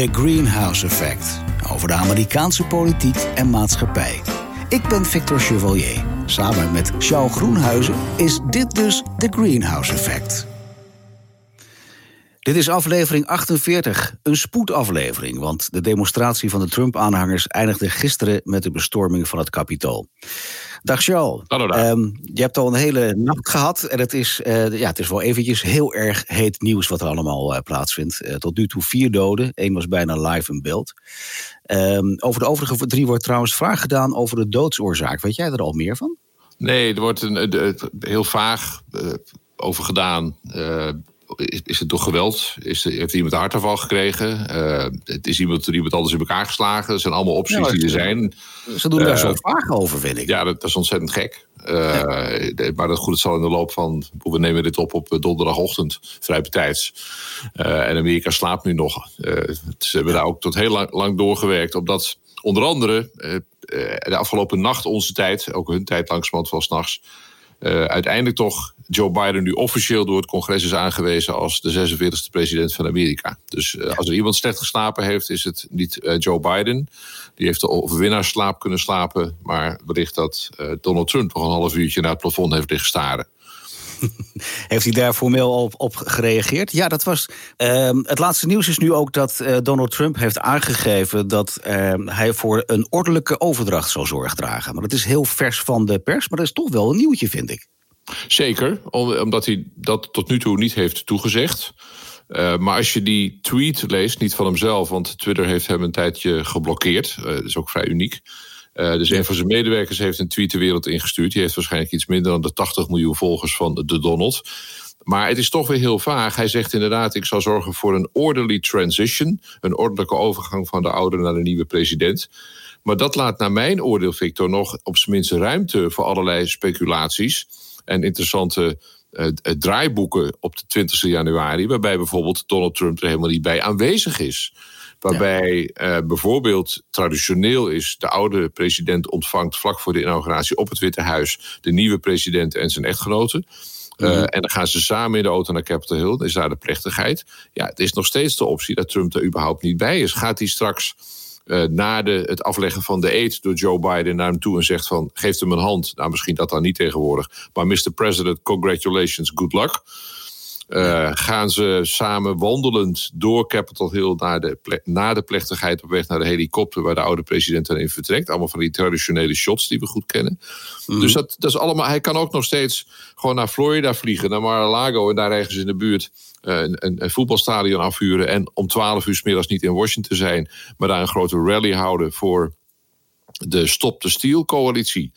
The Greenhouse Effect. Over de Amerikaanse politiek en maatschappij. Ik ben Victor Chevalier. Samen met Charles Groenhuizen is dit dus The Greenhouse Effect. Dit is aflevering 48, een spoedaflevering, want de demonstratie van de Trump-aanhangers eindigde gisteren met de bestorming van het Capitool. Dag Charles. Hallo daar. Um, je hebt al een hele nacht gehad en het is, uh, ja, het is wel eventjes heel erg heet nieuws wat er allemaal uh, plaatsvindt. Uh, tot nu toe vier doden, één was bijna live in beeld. Um, over de overige drie wordt trouwens vraag gedaan over de doodsoorzaak. Weet jij er al meer van? Nee, er wordt een, een heel vaag over gedaan is, is het toch geweld? Is, heeft iemand een hartaanval gekregen? Uh, het is iemand, iemand anders in elkaar geslagen. Dat zijn allemaal opties ja, die er zijn. Ze doen daar uh, zo vaak over, vind ik. Ja, dat, dat is ontzettend gek. Ja. Maar dat, goed, het zal in de loop van... We nemen dit op op donderdagochtend, vrij betijds. en Amerika slaapt nu nog. ze hebben daar ook tot heel lang, lang doorgewerkt. Omdat onder andere de afgelopen nacht onze tijd... ook hun tijd langzamerhand wel s'nachts... Uh, uiteindelijk toch Joe Biden nu officieel door het congres is aangewezen als de 46e president van Amerika. Dus uh, als er iemand slecht geslapen heeft, is het niet uh, Joe Biden. Die heeft de overwinnaarsslaap kunnen slapen, maar wellicht dat Donald Trump nog een half uurtje naar het plafond heeft liggen staren. Heeft hij daar formeel op, op gereageerd? Ja, dat was. Uh, het laatste nieuws is nu ook dat uh, Donald Trump heeft aangegeven dat uh, hij voor een ordelijke overdracht zal zorg dragen. Maar dat is heel vers van de pers, maar dat is toch wel een nieuwtje, vind ik. Zeker, omdat hij dat tot nu toe niet heeft toegezegd. Uh, maar als je die tweet leest, niet van hemzelf, want Twitter heeft hem een tijdje geblokkeerd. Uh, dat is ook vrij uniek. Uh, dus een van zijn medewerkers heeft een tweet de wereld ingestuurd. Die heeft waarschijnlijk iets minder dan de 80 miljoen volgers van de Donald. Maar het is toch weer heel vaag. Hij zegt inderdaad: ik zal zorgen voor een orderly transition. Een ordelijke overgang van de oude naar de nieuwe president. Maar dat laat naar mijn oordeel, Victor, nog op zijn minst ruimte voor allerlei speculaties en interessante uh, draaiboeken op de 20 januari, waarbij bijvoorbeeld Donald Trump er helemaal niet bij aanwezig is. Waarbij ja. uh, bijvoorbeeld traditioneel is: de oude president ontvangt vlak voor de inauguratie op het Witte Huis de nieuwe president en zijn echtgenote. Uh, mm -hmm. En dan gaan ze samen in de auto naar Capitol Hill. Dan is daar de plechtigheid. Ja, het is nog steeds de optie dat Trump er überhaupt niet bij is. Gaat hij straks uh, na de, het afleggen van de eet door Joe Biden naar hem toe en zegt van geef hem een hand. Nou, misschien dat dan niet tegenwoordig. Maar Mr. President, congratulations, good luck. Uh, gaan ze samen wandelend door Capitol Hill naar de, naar de plechtigheid op weg naar de helikopter waar de oude president dan in vertrekt. Allemaal van die traditionele shots die we goed kennen. Mm. Dus dat, dat is allemaal. Hij kan ook nog steeds gewoon naar Florida vliegen, naar Mar-a-Lago en daar ergens in de buurt een, een, een, voetbalstadion afhuren. En om 12 uur s middags niet in Washington zijn, maar daar een grote rally houden voor de Stop the Steal coalitie.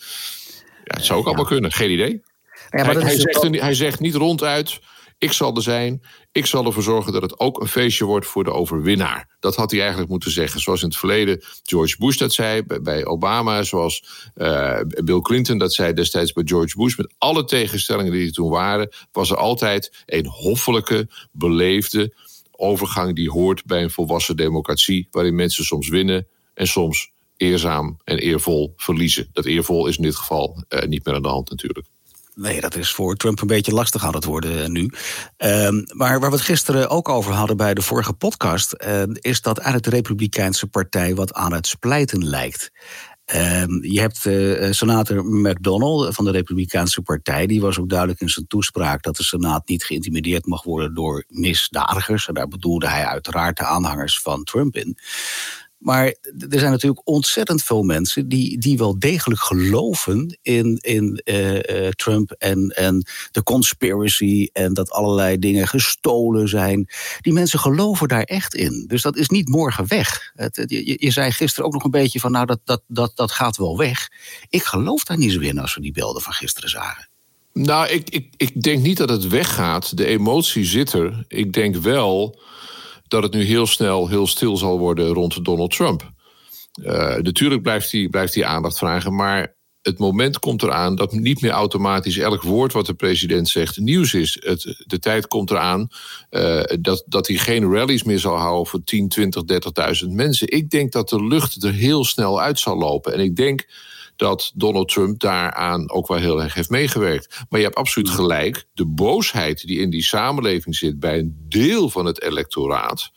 Ja, het zou ook ja. allemaal kunnen, geen idee. Ja, hij, hij, zegt, ook... hij zegt niet ronduit ik zal er zijn. Ik zal ervoor zorgen dat het ook een feestje wordt voor de overwinnaar. Dat had hij eigenlijk moeten zeggen. Zoals in het verleden George Bush dat zei bij Obama. Zoals uh, Bill Clinton dat zei destijds bij George Bush. Met alle tegenstellingen die er toen waren, was er altijd een hoffelijke, beleefde overgang die hoort bij een volwassen democratie. Waarin mensen soms winnen en soms eerzaam en eervol verliezen. Dat eervol is in dit geval uh, niet meer aan de hand natuurlijk. Nee, dat is voor Trump een beetje lastig aan het worden nu. Um, maar waar we het gisteren ook over hadden bij de vorige podcast, uh, is dat eigenlijk de Republikeinse Partij wat aan het splijten lijkt. Um, je hebt uh, senator McDonnell van de Republikeinse Partij. Die was ook duidelijk in zijn toespraak dat de Senaat niet geïntimideerd mag worden door misdadigers. En daar bedoelde hij uiteraard de aanhangers van Trump in. Maar er zijn natuurlijk ontzettend veel mensen die, die wel degelijk geloven in, in uh, uh, Trump en, en de conspiracy en dat allerlei dingen gestolen zijn. Die mensen geloven daar echt in. Dus dat is niet morgen weg. Het, je, je, zei gisteren ook nog een beetje van nou dat, dat, dat, dat gaat wel weg. Ik geloof daar niet zo in als we die beelden van gisteren zagen. Nou, ik, ik, ik denk niet dat het weggaat. De emotie zit er. Ik denk wel dat het nu heel snel heel stil zal worden rond Donald Trump. Uh, natuurlijk blijft hij, blijft hij aandacht vragen, maar het moment komt eraan dat niet meer automatisch elk woord wat de president zegt nieuws is. Het, de tijd komt eraan uh, dat, dat hij geen rallies meer zal houden voor 10, 20, 30.000 mensen. Ik denk dat de lucht er heel snel uit zal lopen. En ik denk dat Donald Trump daaraan ook wel heel erg heeft meegewerkt. Maar je hebt absoluut gelijk. De boosheid die in die samenleving zit bij een deel van het electoraat.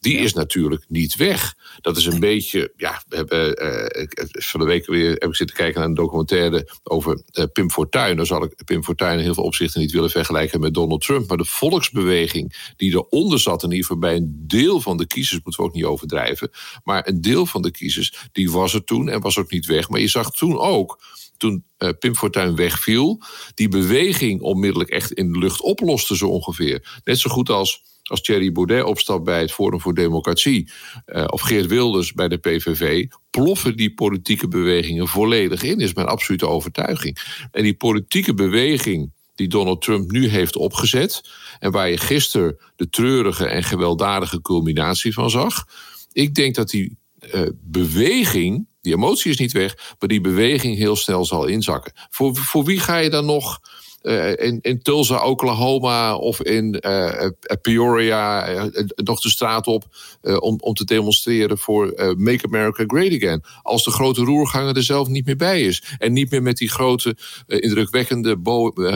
Die is natuurlijk niet weg. Dat is een beetje, ja, we hebben uh, van de week weer heb ik zitten kijken naar een documentaire over uh, Pim Fortuyn. Dan zal ik Pim Fortuyn in heel veel opzichten niet willen vergelijken met Donald Trump. Maar de volksbeweging die eronder zat, en ieder bij een deel van de kiezers, moeten we ook niet overdrijven. Maar een deel van de kiezers, die was er toen en was ook niet weg. Maar je zag toen ook toen uh, Pim Fortuyn wegviel, die beweging onmiddellijk echt in de lucht oploste zo ongeveer. Net zo goed als als Thierry Baudet opstapt bij het Forum voor Democratie uh, of Geert Wilders bij de PVV, ploffen die politieke bewegingen volledig in, is mijn absolute overtuiging. En die politieke beweging die Donald Trump nu heeft opgezet en waar je gisteren de treurige en gewelddadige culminatie van zag, ik denk dat die uh, beweging, die emotie is niet weg, maar die beweging heel snel zal inzakken. Voor, voor wie ga je dan nog uh, in, in Tulsa, Oklahoma of in uh, Peoria nog de straat op om, om te demonstreren voor Make America Great Again. Als de grote roerganger er zelf niet meer bij is. En niet meer met die grote, indrukwekkende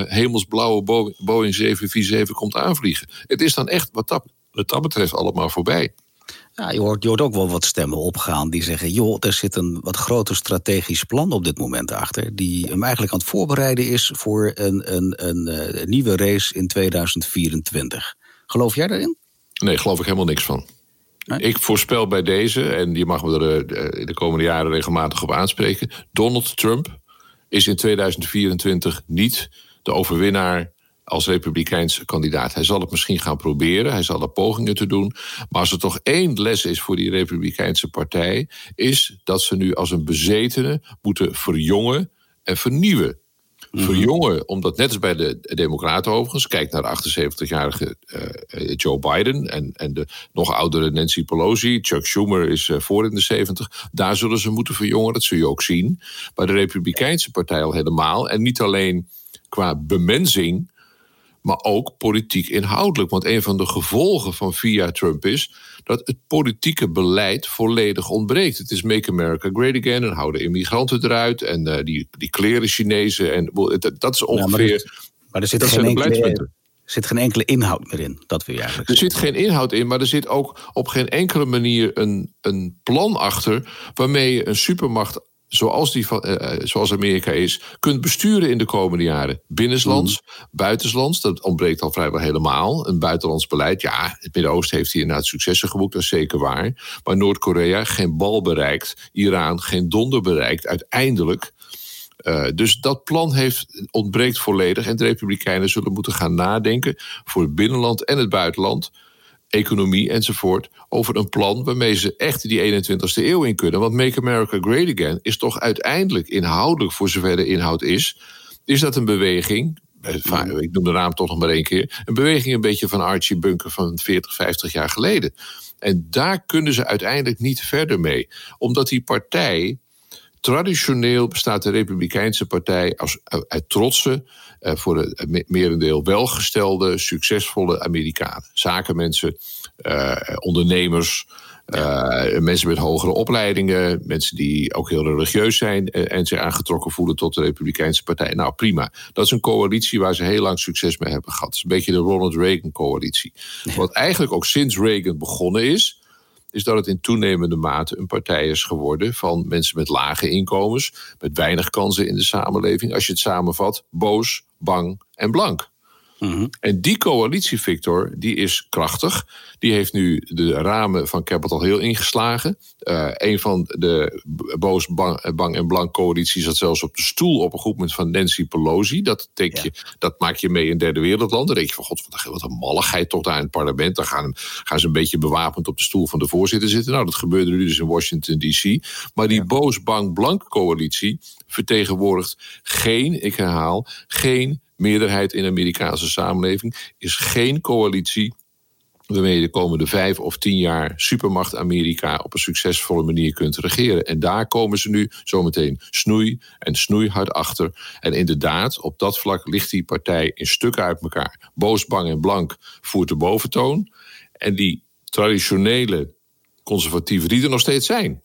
hemelsblauwe Boeing 747 komt aanvliegen. Het is dan echt wat dat, wat dat betreft allemaal voorbij. Ja, je hoort, je hoort ook wel wat stemmen opgaan die zeggen: joh, er zit een wat groter strategisch plan op dit moment achter. Die hem eigenlijk aan het voorbereiden is voor een, een, een, een eh, nieuwe race in 2024. Geloof jij daarin? Nee, geloof ik helemaal niks van. Ik voorspel bij deze, en je mag me er eh, de komende jaren regelmatig op aanspreken: Donald Trump is in 2024 niet de overwinnaar als republikeinse kandidaat. Hij zal het misschien gaan proberen, hij zal er pogingen te doen. Maar als er toch één les is voor die republikeinse partij, is dat ze nu als een bezetene moeten verjongen en vernieuwen. Mhm. Verjongen, omdat net als bij de Democraten overigens, kijk naar de 78-jarige uh, Joe Biden en, en de nog oudere Nancy Pelosi, Chuck Schumer is uh, voor in de 70. Daar zullen ze moeten verjongen, dat zul je ook zien. Bij de Republikeinse partij al helemaal. En niet alleen qua bemensing, maar ook politiek inhoudelijk. Want een van de gevolgen van via Trump is dat het politieke beleid volledig ontbreekt. Het is Make America Great Again en houden immigranten eruit en uh, die, die kleren Chinezen. En, dat is ongeveer. Ja, maar, maar er zit geen enkele, er zit geen enkele inhoud meer in. Dat wil je eigenlijk Er zit geen inhoud in, maar er zit ook op geen enkele manier een, een plan achter. waarmee je een supermacht zoals, die van, uh, zoals Amerika is, kunt besturen in de komende jaren. Binnenlands, mm. buitenslands, dat ontbreekt al vrijwel helemaal. Een buitenlands beleid, ja, het Midden-Oosten heeft hier inderdaad successen geboekt, dat is zeker waar. Maar Noord-Korea geen bal bereikt, Iran geen donder bereikt, uiteindelijk. Uh, dus dat plan heeft, ontbreekt volledig. En de Republikeinen zullen moeten gaan nadenken voor het binnenland en het buitenland economie enzovoort, over een plan waarmee ze echt die 21ste eeuw in kunnen. Want Make America Great Again is toch uiteindelijk inhoudelijk, voor zover de inhoud is, is dat een beweging. Eh, ik noem de naam toch nog maar één keer. Een beweging een beetje van Archie Bunker van 40, 50 jaar geleden. En daar kunnen ze uiteindelijk niet verder mee. Omdat die partij Traditioneel bestaat de Republikeinse Partij als, eh, uit trotse, uh, voor het merendeel welgestelde, succesvolle Amerikanen. Zakenmensen, ondernemers, uh, mensen met hogere opleidingen, mensen die ook heel religieus zijn en zich aangetrokken voelen tot de Republikeinse Partij. Nou, prima. Dat is een coalitie waar ze heel lang succes mee hebben gehad. Het is een beetje de Ronald Reagan-coalitie. Wat eigenlijk ook sinds Reagan begonnen is is dat het in toenemende mate een partij is geworden van mensen met lage inkomens, met weinig kansen in de samenleving. Als je het samenvat, boos, bang en blank. Mhm. En die coalitie, Victor, die is krachtig. Die heeft nu de ramen van Capitol Hill ingeslagen. Uh, een van de boos bang, bang, en blank coalities zat zelfs op de stoel op een goed moment van Nancy Pelosi. Dat, je, dat maak je mee in derde wereldland. Dan denk je van god, wat een malligheid toch daar in het parlement. Dan gaan, gaan ze een beetje bewapend op de stoel van de voorzitter zitten. Nou, dat gebeurde nu dus in Washington D.C. Maar die boos bang blank coalitie vertegenwoordigt geen, ik herhaal, geen meerderheid in de Amerikaanse samenleving, is geen coalitie waarmee je de komende vijf of tien jaar supermacht Amerika op een succesvolle manier kunt regeren. En daar komen ze nu zometeen snoei en snoeihard achter. En inderdaad, op dat vlak ligt die partij in stukken uit elkaar. Boos, bang en blank voert de boventoon. En die traditionele conservatieven die er nog steeds zijn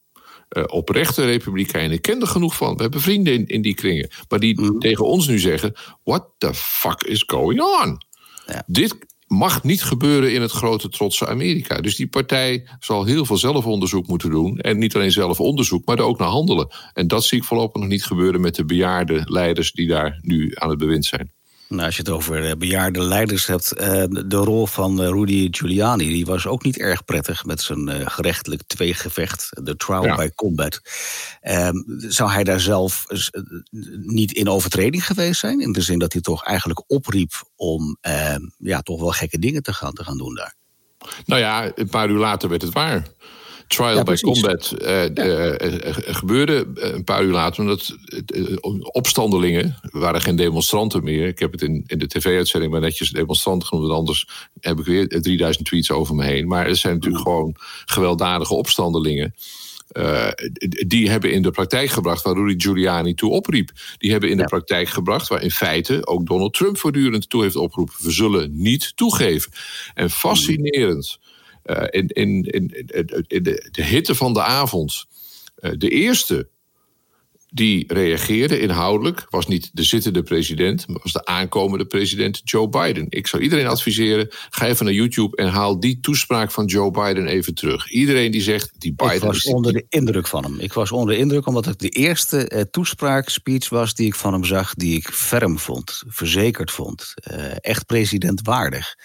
uh, oprechte republikeinen. Ik ken er genoeg van. We hebben vrienden in, in die kringen. Maar die mhm. tegen ons nu zeggen: What the fuck is going on? Ja. Dit, mag niet gebeuren in het grote trotse Amerika. Dus die partij zal heel veel zelfonderzoek moeten doen. En niet alleen zelfonderzoek, maar er ook naar handelen. En dat zie ik voorlopig nog niet gebeuren met de bejaarde leiders die daar nu aan het bewind zijn. Nou, als je het over eh, bejaarde leiders hebt, eh, de rol van eh, Rudy Giuliani, die was ook niet erg prettig met zijn gerechtelijk tweegevecht, de trial by combat. Ehm, zou hij daar zelf niet in overtreding geweest zijn? In de zin dat hij toch eigenlijk opriep om ehm, ja, toch wel gekke dingen te gaan, te gaan doen daar? Nou ja, een paar uur later werd het waar trial by combat uh, gebeurde een paar uur later. Omdat opstandelingen waren geen demonstranten meer. Ik heb het in, in de tv-uitzending maar netjes demonstranten genoemd. Anders heb ik weer 3000 tweets over me heen. Maar er zijn natuurlijk gewoon gewelddadige opstandelingen. Uh, die hebben in de praktijk gebracht waar Rudy Giuliani toe opriep. Die hebben in de praktijk gebracht waar in feite ook Donald Trump voortdurend toe heeft opgeroepen. We zullen niet toegeven. En fascinerend uh, in, in, in, in de, de, hitte van de avond. Uh, de eerste die reageerde inhoudelijk was niet de zittende president, maar was de aankomende president Joe Biden. Ik zou iedereen adviseren: ga even naar YouTube en haal die toespraak van Joe Biden even terug. Iedereen die zegt die Biden. Ik was onder de indruk van hem. Ik was onder de indruk omdat het de eerste uh, toespraak, speech was die ik van hem zag, die ik ferm vond, verzekerd vond, uh, echt presidentwaardig.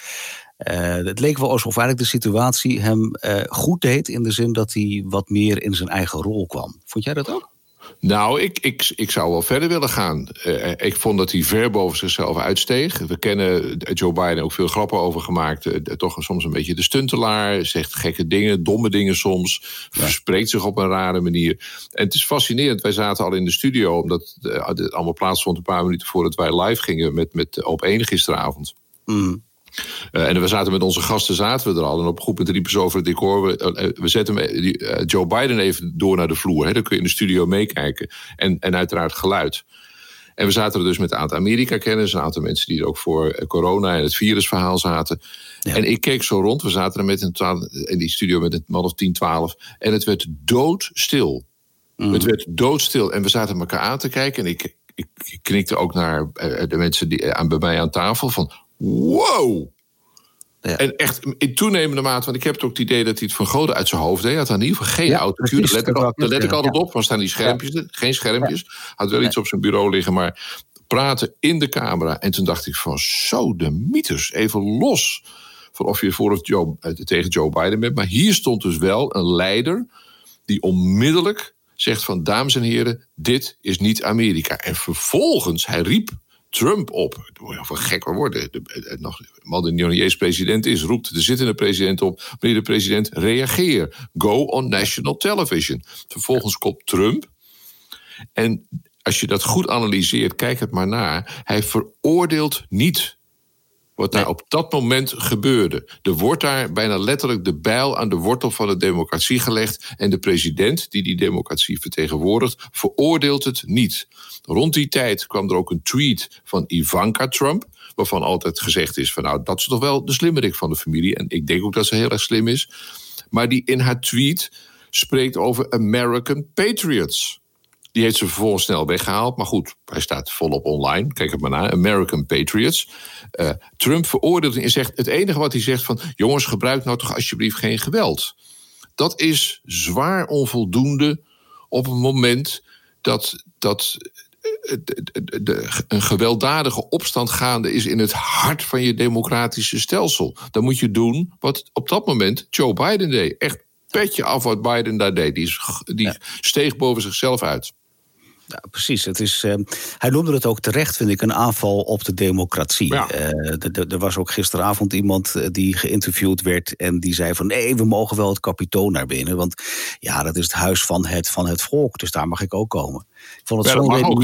Uh, het leek wel alsof eigenlijk de situatie hem uh, goed deed in de zin dat hij wat meer in zijn eigen rol kwam. Vond jij dat ook? Nou, ik, ik, ik zou wel verder willen gaan. Uh, ik vond dat hij ver boven zichzelf uitsteeg. We kennen Joe Biden ook veel grappen over gemaakt. Uh, toch soms een beetje de stuntelaar. Zegt gekke dingen, domme dingen soms. Ja. Verspreekt zich op een rare manier. En het is fascinerend. Wij zaten al in de studio, omdat het allemaal plaatsvond een paar minuten voordat wij live gingen met, met op één gisteravond. Mm. Uh, en we zaten met onze gasten zaten we er al. En op groep met riepen ze over het decor. We, uh, we zetten uh, Joe Biden even door naar de vloer. Hè. Dan kun je in de studio meekijken. En, en uiteraard geluid. En we zaten er dus met een aantal Amerika-kenners. Een aantal mensen die er ook voor corona en het virusverhaal zaten. Ja. En ik keek zo rond. We zaten er met een in die studio met een man of 10, 12. En het werd doodstil. Mm. Het werd doodstil. En we zaten elkaar aan te kijken. En ik, ik, ik knikte ook naar de mensen die, aan, bij mij aan tafel. Van wow. Ja. En echt in toenemende mate, want ik heb het ook het idee dat hij het van Gode uit zijn hoofd deed. Hij had in ieder geval geen ja, autocue. Daar let, ik, al, let ik altijd op. Want staan die schermpjes, geen schermpjes. Had wel iets op zijn bureau liggen, maar praten in de camera. En toen dacht ik van zo de mythes, even los van of je voor of Joe, eh, tegen Joe Biden bent. Maar hier stond dus wel een leider die onmiddellijk zegt van dames en heren, dit is niet Amerika. En vervolgens, hij riep Trump op. Van gek worden. De, de, nog, man die niet eens president is, roept de zittende president op. Meneer de president, reageer. Go on national television. Vervolgens komt Trump. En als je dat goed analyseert, kijk het maar naar. Hij veroordeelt niet wat daar op dat moment gebeurde. Er wordt daar bijna letterlijk de bijl aan de wortel van de democratie gelegd. En de president, die die democratie vertegenwoordigt, veroordeelt het niet. Rond die tijd kwam er ook een tweet van Ivanka Trump. Waarvan altijd gezegd is: van nou, dat is toch wel de slimmerik van de familie. En ik denk ook dat ze heel erg slim is. Maar die in haar tweet spreekt over American Patriots. Die heeft ze vervolgens snel weggehaald. Maar goed, hij staat volop online. Kijk het maar naar. American Patriots. Uh, Trump veroordeelt en zegt... het enige wat hij zegt van... jongens, gebruik nou toch alsjeblieft geen geweld. Dat is zwaar onvoldoende op het moment dat, dat eh, de, de, een gewelddadige opstand gaande is in het hart van je democratische stelsel. Dan moet je doen wat op dat moment Joe Biden deed. Echt petje af wat Biden daar deed. Die, die ja. steeg boven zichzelf uit. Ja, precies. Het is, uh, hij noemde het ook terecht, vind ik, een aanval op de democratie. Ja. Uh, er was ook gisteravond iemand eh, die geïnterviewd werd en die zei van nee, we mogen wel het kapitool naar binnen. Want ja, dat is het huis van het, van het volk, dus daar mag ik ook komen. Ik vond het ja, zo ook.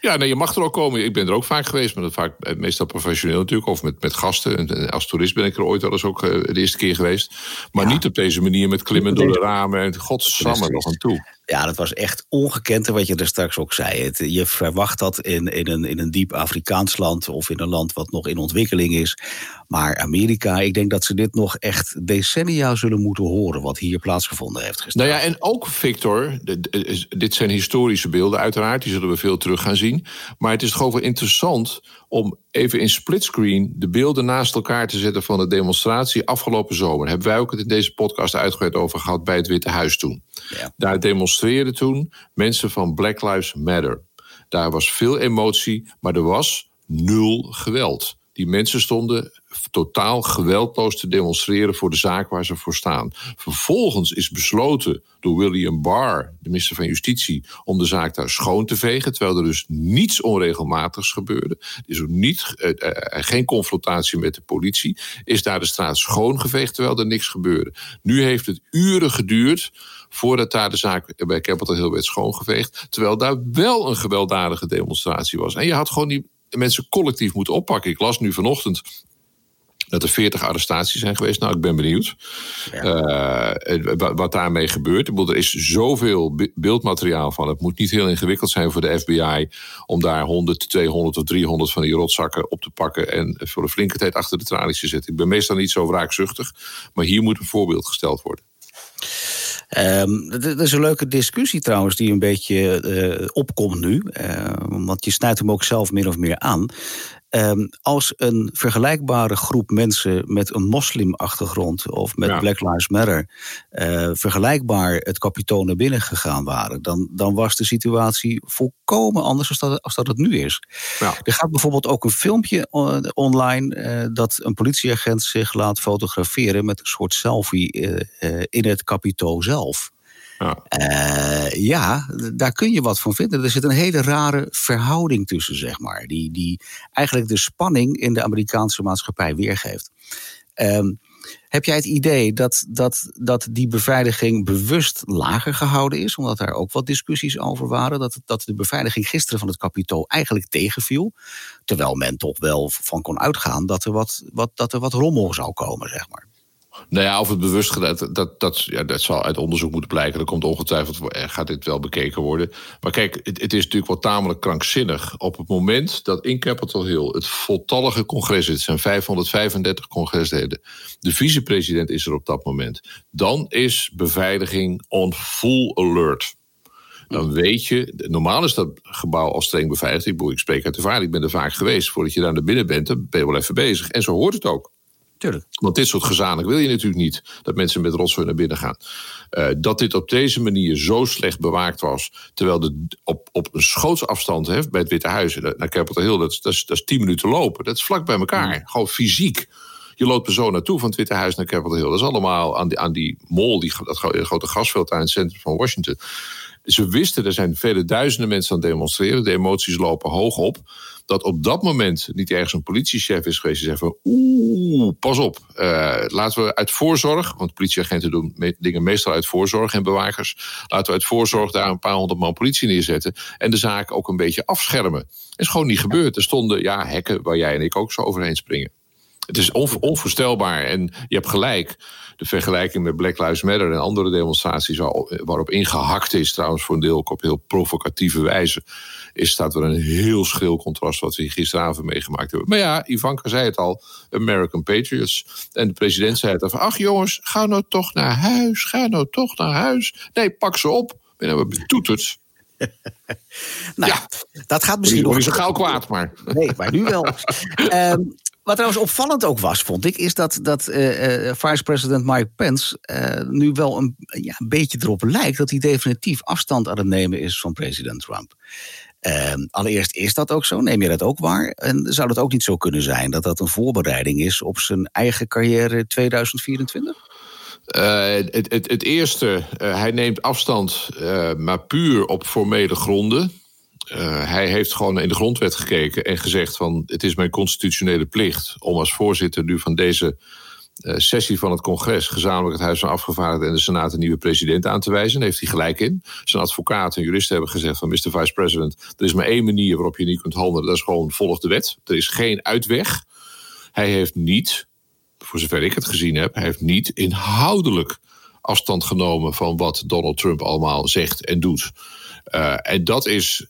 Ja, nee, je mag er ook komen. Ik ben er ook vaak geweest, maar dat vaak meestal professioneel natuurlijk, of met, met gasten. En als toerist ben ik er ooit wel eens ook de eerste keer geweest. Maar ja. niet op deze manier met klimmen door de ramen en godsamme nog aan toe. Ja, dat was echt ongekend wat je er straks ook zei. Je verwacht dat in, in, een, in een diep Afrikaans land of in een land wat nog in ontwikkeling is. Maar Amerika, ik denk dat ze dit nog echt decennia zullen moeten horen, wat hier plaatsgevonden heeft gestaan. Nou ja, en ook Victor, dit zijn historische beelden uiteraard, die zullen we veel terug gaan zien. Maar het is gewoon wel interessant om even in splitscreen de beelden naast elkaar te zetten van de demonstratie afgelopen zomer. Daar hebben wij ook het in deze podcast uitgebreid over gehad bij het Witte Huis toen. Ja. Daar demonstreerden toen mensen van Black Lives Matter. Daar was veel emotie, maar er was nul geweld. Die mensen stonden totaal geweldloos te demonstreren voor de zaak waar ze voor staan. Vervolgens is besloten door William Barr, de minister van Justitie, om de zaak daar schoon te vegen, terwijl er dus niets onregelmatigs gebeurde. Er is ook niet, eh, eh, geen confrontatie met de politie. Is daar de straat schoongeveegd terwijl er niks gebeurde. Nu heeft het uren geduurd voordat daar de zaak bij Capitol Hill werd schoongeveegd, terwijl daar wel een gewelddadige demonstratie was. En je had gewoon die mensen collectief moeten oppakken. Ik las nu vanochtend dat er 40 arrestaties zijn geweest. Nou, ik ben benieuwd ja. uh, wat daarmee gebeurt. Er is zoveel beeldmateriaal van. Het moet niet heel ingewikkeld zijn voor de FBI om daar 100, 200 of 300 van die rotzakken op te pakken en voor een flinke tijd achter de tralies te zetten. Ik ben meestal niet zo wraakzuchtig, maar hier moet een voorbeeld gesteld worden. Um, dat is een leuke discussie trouwens, die een beetje uh, opkomt nu. Uh, want je snijdt hem ook zelf meer of meer aan. Ehm, als een vergelijkbare groep mensen met een moslimachtergrond of met Black Lives Matter uh, vergelijkbaar het kapitool naar binnen gegaan waren, dan, dan was de situatie volkomen anders als dat, als dat het nu is. Ja. Er gaat bijvoorbeeld ook een filmpje online uh, dat een politieagent zich laat fotograferen met een soort selfie uh, in het kapitool zelf. Ja. Uh, ja, daar kun je wat van vinden. Er zit een hele rare verhouding tussen, zeg maar. Die, die eigenlijk de spanning in de Amerikaanse maatschappij weergeeft. Um, heb jij het idee dat, dat, dat die beveiliging bewust lager gehouden is? Omdat daar ook wat discussies over waren. Dat, dat de beveiliging gisteren van het kapitool eigenlijk tegenviel. Terwijl men toch wel van kon uitgaan dat er wat, wat, dat er wat rommel zou komen, zeg maar. Nou ja, of het bewust gedaan, dat, dat, ja, dat zal uit onderzoek moeten blijken. Er komt ongetwijfeld, eh, gaat dit wel bekeken worden. Maar kijk, het, is natuurlijk wel tamelijk krankzinnig. Op het moment dat in Capitol Hill het voltallige congres het zijn 535 congresleden, de vicepresident is er op dat moment, dan is beveiliging on full alert. Dan weet je, normaal is dat gebouw al streng beveiligd. Ik, ik spreek uit ervaring, ik ben er vaak geweest. Voordat je daar naar binnen bent, dan ben je wel even bezig. En zo hoort het ook. Tuurlijk. Want dit soort gezanik wil je natuurlijk niet. Dat mensen met rotzooi naar binnen gaan. Uh, dat dit op deze manier zo slecht bewaakt was. Terwijl de, op, op een schootsafstand hè, bij het Witte Huis naar Capitol Hill. Dat, dat, is, dat is tien minuten lopen. Dat is vlak bij elkaar. Gewoon fysiek. Je loopt er zo naartoe van het Witte Huis naar Capitol Hill. Dat is allemaal aan die, aan die mall, die, dat grote grasveld aan het centrum van Washington. Ze wisten, er zijn vele duizenden mensen aan het demonstreren. De emoties lopen hoog op dat op dat moment niet ergens een politiechef is geweest die zegt van oeh, pas op, uh, laten we uit voorzorg, want politieagenten doen dingen meestal uit voorzorg en bewakers, laten we uit voorzorg daar een paar honderd man politie neerzetten en de zaak ook een beetje afschermen. Dat is gewoon niet gebeurd. Er stonden ja, hekken waar jij en ik ook zo overheen springen. Het is onvoorstelbaar en je hebt gelijk. De vergelijking met Black Lives Matter en andere demonstraties waarop ingehakt is, trouwens voor een deel ook op heel provocatieve wijze, is, staat er een heel schil contrast wat we gisteravond meegemaakt hebben. Maar ja, Ivanka zei het al, American Patriots. En de president zei het al ach jongens, ga nou toch naar huis, ga nou toch naar huis. Nee, pak ze op. En dan betoeterd. nou, ja. dat gaat misschien nog. niet zo gauw kwaad, maar. Nee, maar nu wel. um, Wat trouwens opvallend ook was, vond ik, is dat, dat uh, uh, vice-president Mike Pence uh, nu wel een, ja, een beetje erop lijkt dat hij definitief afstand aan het nemen is van president Trump. Ehm, allereerst is dat ook zo, neem je dat ook waar? En zou het ook niet zo kunnen zijn dat dat een voorbereiding is op zijn eigen carrière 2024? Uh, het, het, het, eerste, hij neemt afstand, maar puur op formele gronden. Uh, hij heeft gewoon in de grondwet gekeken en gezegd van het is mijn constitutionele plicht om als voorzitter nu van deze uh, sessie van het congres gezamenlijk het Huis van Afgevaardigden en de Senaat een nieuwe president aan te wijzen. Daar heeft hij gelijk in. Zijn advocaat en juristen hebben gezegd van Mr. Vice President, er is maar één manier waarop je niet kunt handelen. Dat is gewoon volg de wet. Er is geen uitweg. Hij heeft niet, voor zover ik het gezien heb, hij heeft niet inhoudelijk afstand genomen van wat Donald Trump allemaal zegt en doet. Uh, en dat, is,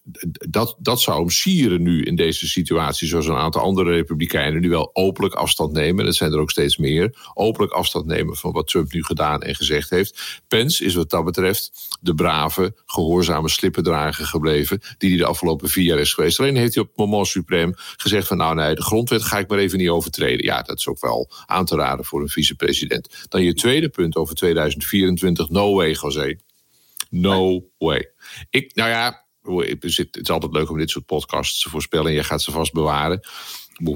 dat, dat zou hem sieren nu in deze situatie, zoals een aantal andere republikeinen nu wel openlijk afstand nemen. Dat zijn er ook steeds meer. Openlijk afstand nemen van wat Trump nu gedaan en gezegd heeft. Pence is wat dat betreft de brave, gehoorzame slippendrager gebleven, die hij de afgelopen vier jaar is geweest. Alleen heeft hij op het moment suprem gezegd van nou nee, de grondwet ga ik maar even niet overtreden. Ja, dat is ook wel aan te raden voor een vicepresident. Dan je tweede punt over 2024, no way José. No way. Ik, nou ja, het is altijd leuk om dit soort podcasts te voorspellen. En je gaat ze vast bewaren.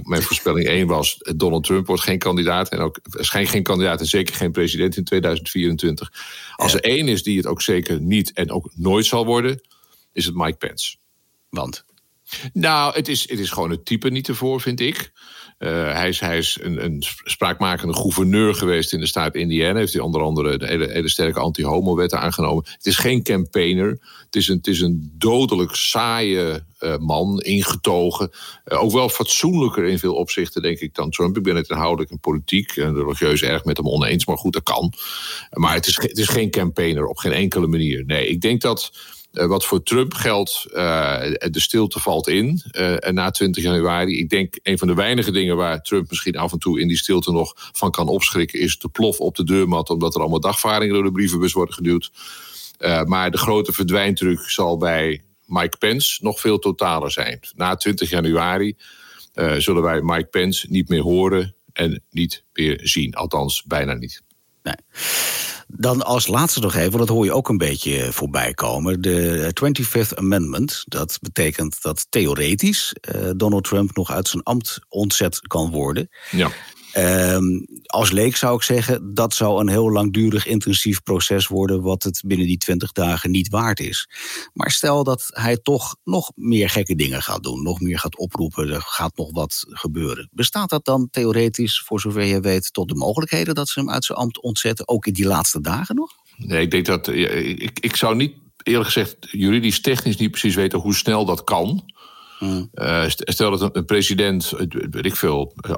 Mijn voorspelling 1 was: Donald Trump wordt geen kandidaat. En ook waarschijnlijk geen kandidaat en zeker geen president in 2024. Als er één is die het ook zeker niet en ook nooit zal worden, is het Mike Pence. Want? Nou, het is, het is gewoon het type niet ervoor, vind ik. Uh, hij is, hij is een, een, spraakmakende gouverneur geweest in de staat Indiana. Heeft hij onder andere de hele, hele sterke anti-homo-wetten aangenomen. Het is geen campaigner. Het is een, het is een dodelijk saaie uh, man, ingetogen. Uh, ook wel fatsoenlijker in veel opzichten, denk ik, dan Trump. Ik ben het inhoudelijk en politiek en religieus erg met hem oneens. Maar goed, dat kan. Maar het is, het is geen campaigner op geen enkele manier. Nee, ik denk dat wat voor Trump geldt, uh, de stilte valt in uh, na 20 januari. Ik denk een van de weinige dingen waar Trump misschien af en toe in die stilte nog van kan opschrikken, is de plof op de deurmat, omdat er allemaal dagvaringen door de brievenbus worden geduwd. maar de grote verdwijntruc zal bij Mike Pence nog veel totaler zijn. Na 20 januari zullen wij Mike Pence niet meer horen en niet meer zien. Althans, bijna niet. Nee. Dan als laatste nog even, want dat hoor je ook een beetje voorbij komen. De 25th Amendment. Dat betekent dat theoretisch uh, Donald Trump nog uit zijn ambt ontzet kan worden. Ja. Um, als leek zou ik zeggen, dat zou een heel langdurig intensief proces worden, wat het binnen die 20 dagen niet waard is. Maar stel dat hij toch nog meer gekke dingen gaat doen, nog meer gaat oproepen, er gaat nog wat gebeuren. Bestaat dat dan theoretisch, voor zover je weet, tot de mogelijkheden dat ze hem uit zijn ambt ontzetten, ook in die laatste dagen nog? Nee, ik denk dat. Ik, ik zou niet, eerlijk gezegd, juridisch technisch niet precies weten hoe snel dat kan. Uh, stel dat een president, weet ik veel,